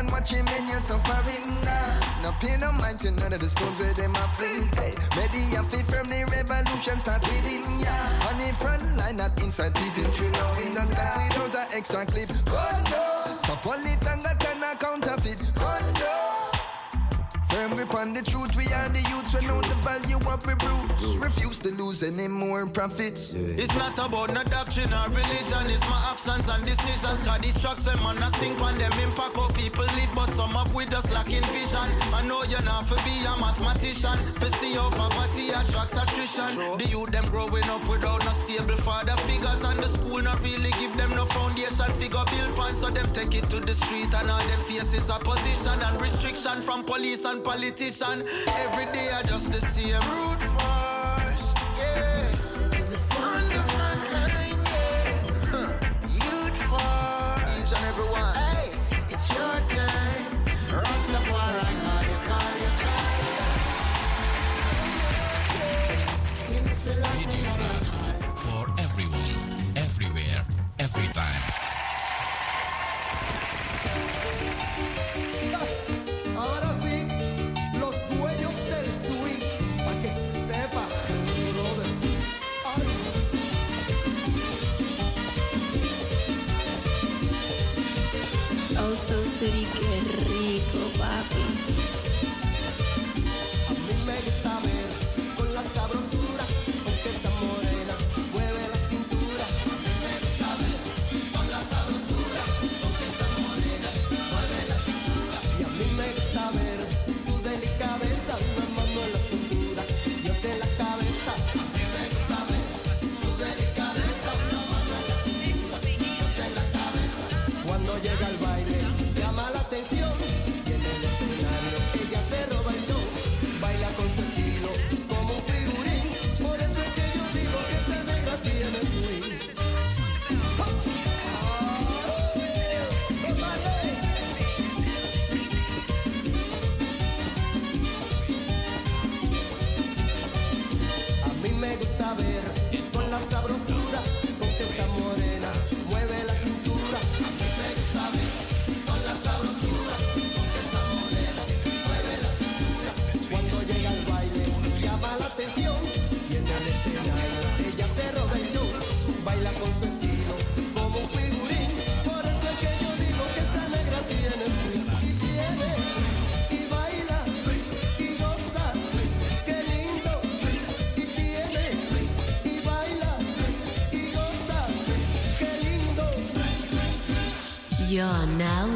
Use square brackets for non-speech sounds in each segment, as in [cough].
and watch when you're suffering. Nah. No pay no mind to none of the stones where them a fling. Hey, ready and fit from the revolution start within yeah. On the front line, not inside people through no window step without an extra clip. Oh no, stop all it and Firm grip on the truth, we are the youths, we know the value of we roots. Refuse to lose any more profits. Yeah. It's not about no doctrine or religion, it's my actions and decisions. Cause these trucks, them man, I sink on them impact how people live, but some up with us lacking vision. I know you're not for be a mathematician, for see how poverty attracts attrition. Sure. The youth, them growing up without no stable father figures, and the school not really give them no foundation figure build pan, so them take it to the street, and all them faces opposition and restriction from police and politician. Every day I just the same root force. Yeah. In the front, yeah. Huh. Each and every one. Hey, it's your time. Rastafari, call you, call you, call you.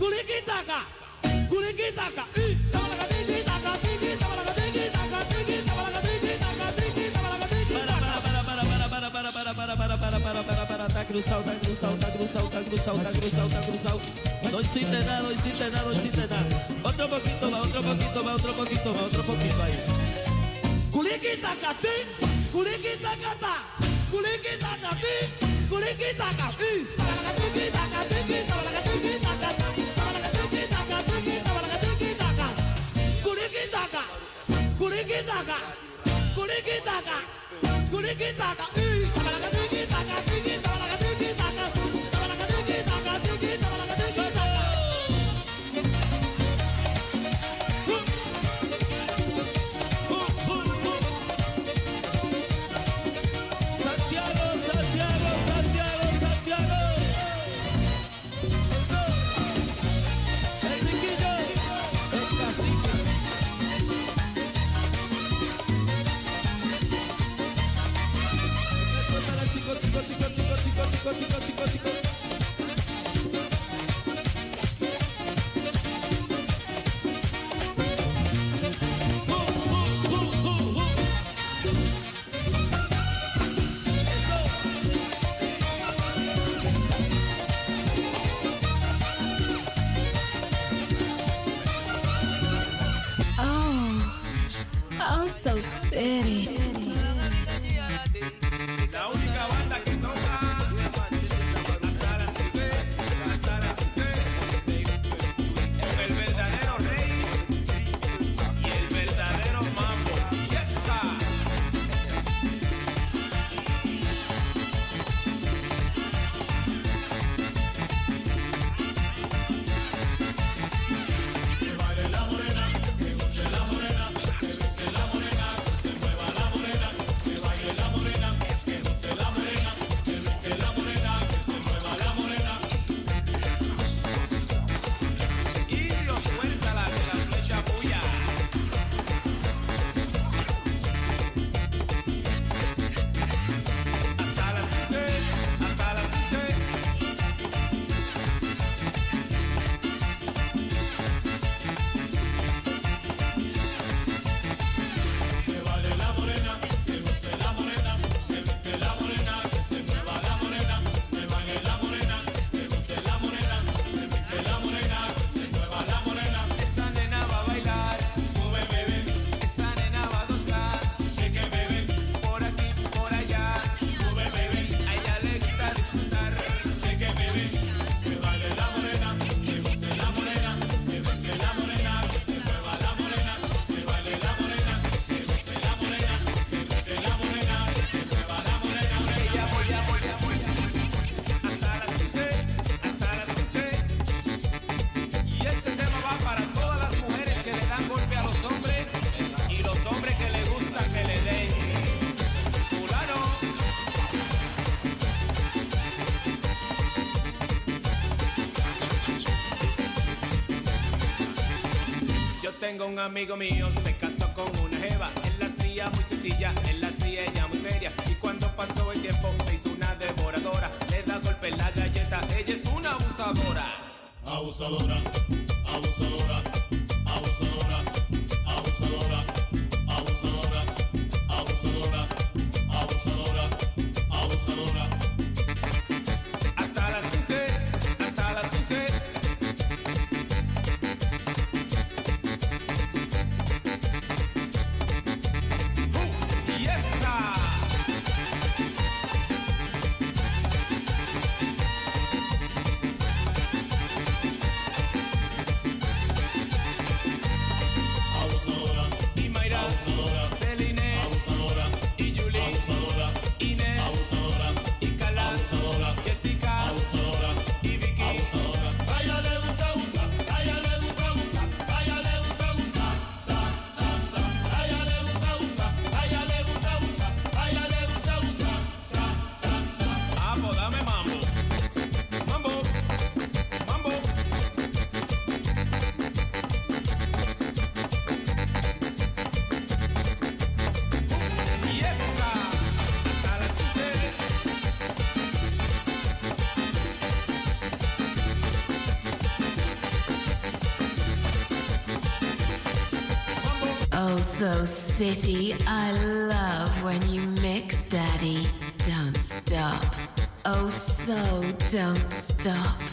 Guliki taka, guliki taka, y sabalaga tiki taka, tiki taka, taka, taka. Tá cruzado, tá cruzado, tá cruzado, Otro poquito otro poquito otro poquito taka, taka. Kulikitaka, kulikitaka, kulikitaka, kulikitaka, Yo tengo un amigo mío, se casó con una jeva. Él la hacía muy sencilla, él la hacía ella muy seria. Y cuando pasó el tiempo, se hizo una devoradora. Le da golpe en la galleta, ella es una abusadora. Abusadora, abusadora, abusadora, so city. I love when you mix, Daddy. Don't stop. Oh, so don't stop.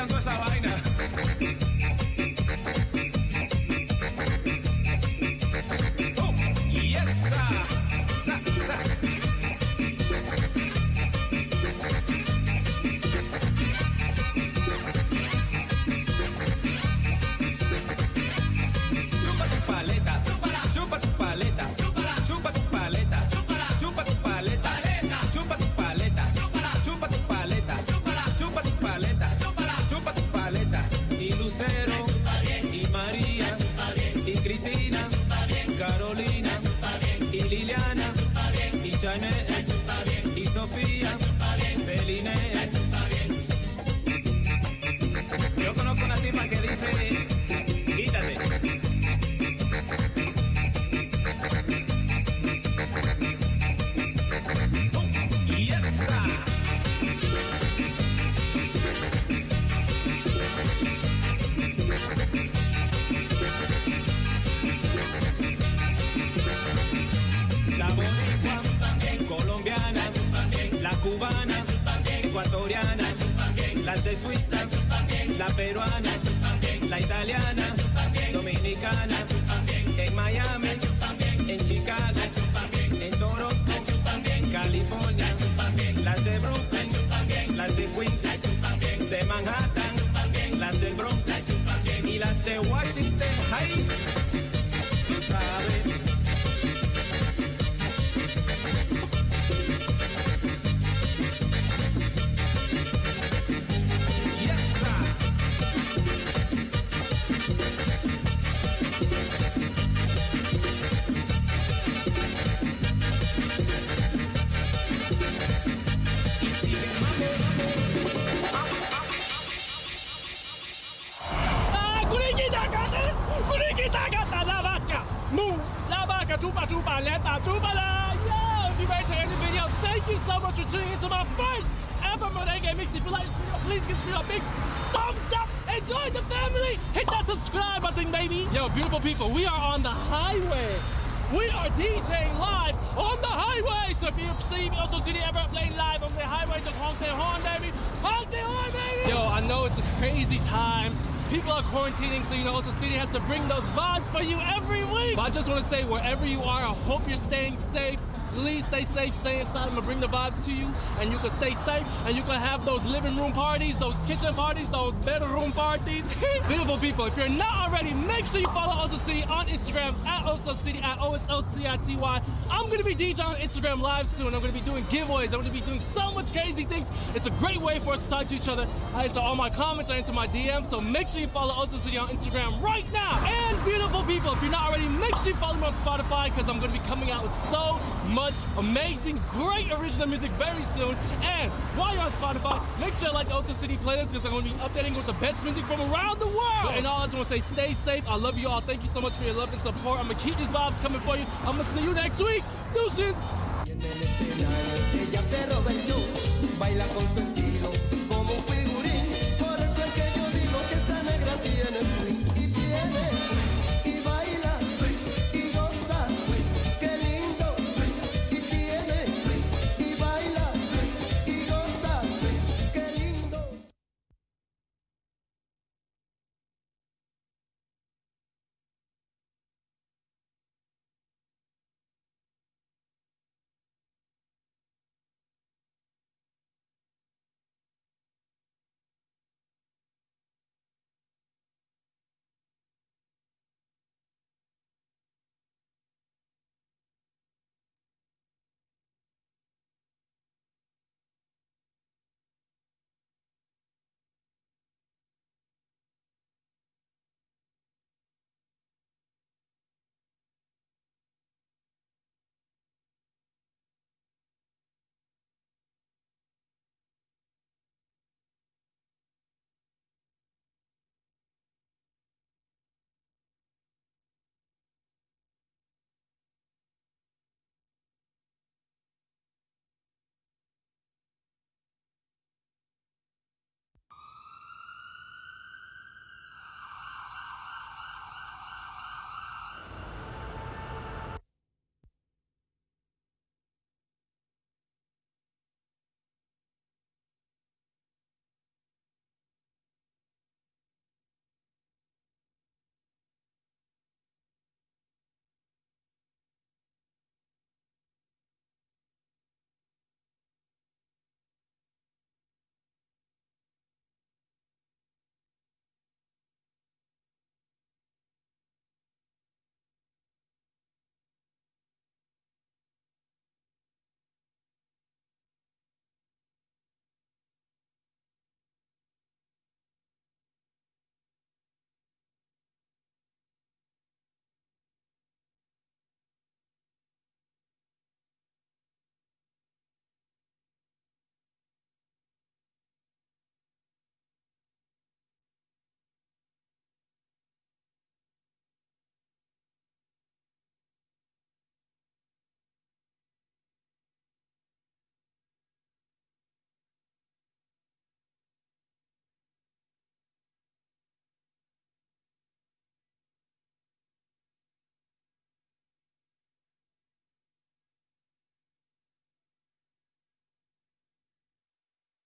cantó esa vaina? Y Janet, Suiza, la peruana, la italiana, dominicana, en Miami, en Chicago, en Toronto, en California, las de Brooklyn, las de Queens, de Manhattan, las del Bronx y las de Washington. Yo, I know it's a crazy time. People are quarantining, so you know, Oso City has to bring those vibes for you every week. But I just want to say, wherever you are, I hope you're staying safe. Please stay safe, stay inside. I'm gonna bring the vibes to you, and you can stay safe, and you can have those living room parties, those kitchen parties, those bedroom parties. [laughs] Beautiful people, if you're not already, make sure you follow Oso City on Instagram at Oso City at O S O C I T Y. I'm gonna be DJ on Instagram live soon. I'm gonna be doing giveaways. I'm gonna be doing so much crazy things. It's a great way for us to talk to each other. I answer all my comments, I answer my DMs. So make sure you follow Oso City on Instagram right now. And beautiful people, if you're not already, make sure you follow me on Spotify because I'm gonna be coming out with so much amazing, great original music very soon. And while you're on Spotify, make sure you like the Oso City playlist because I'm gonna be updating with the best music from around the world. And all I just wanna say, stay safe. I love you all. Thank you so much for your love and support. I'm gonna keep these vibes coming for you. I'm gonna see you next week. Deuces.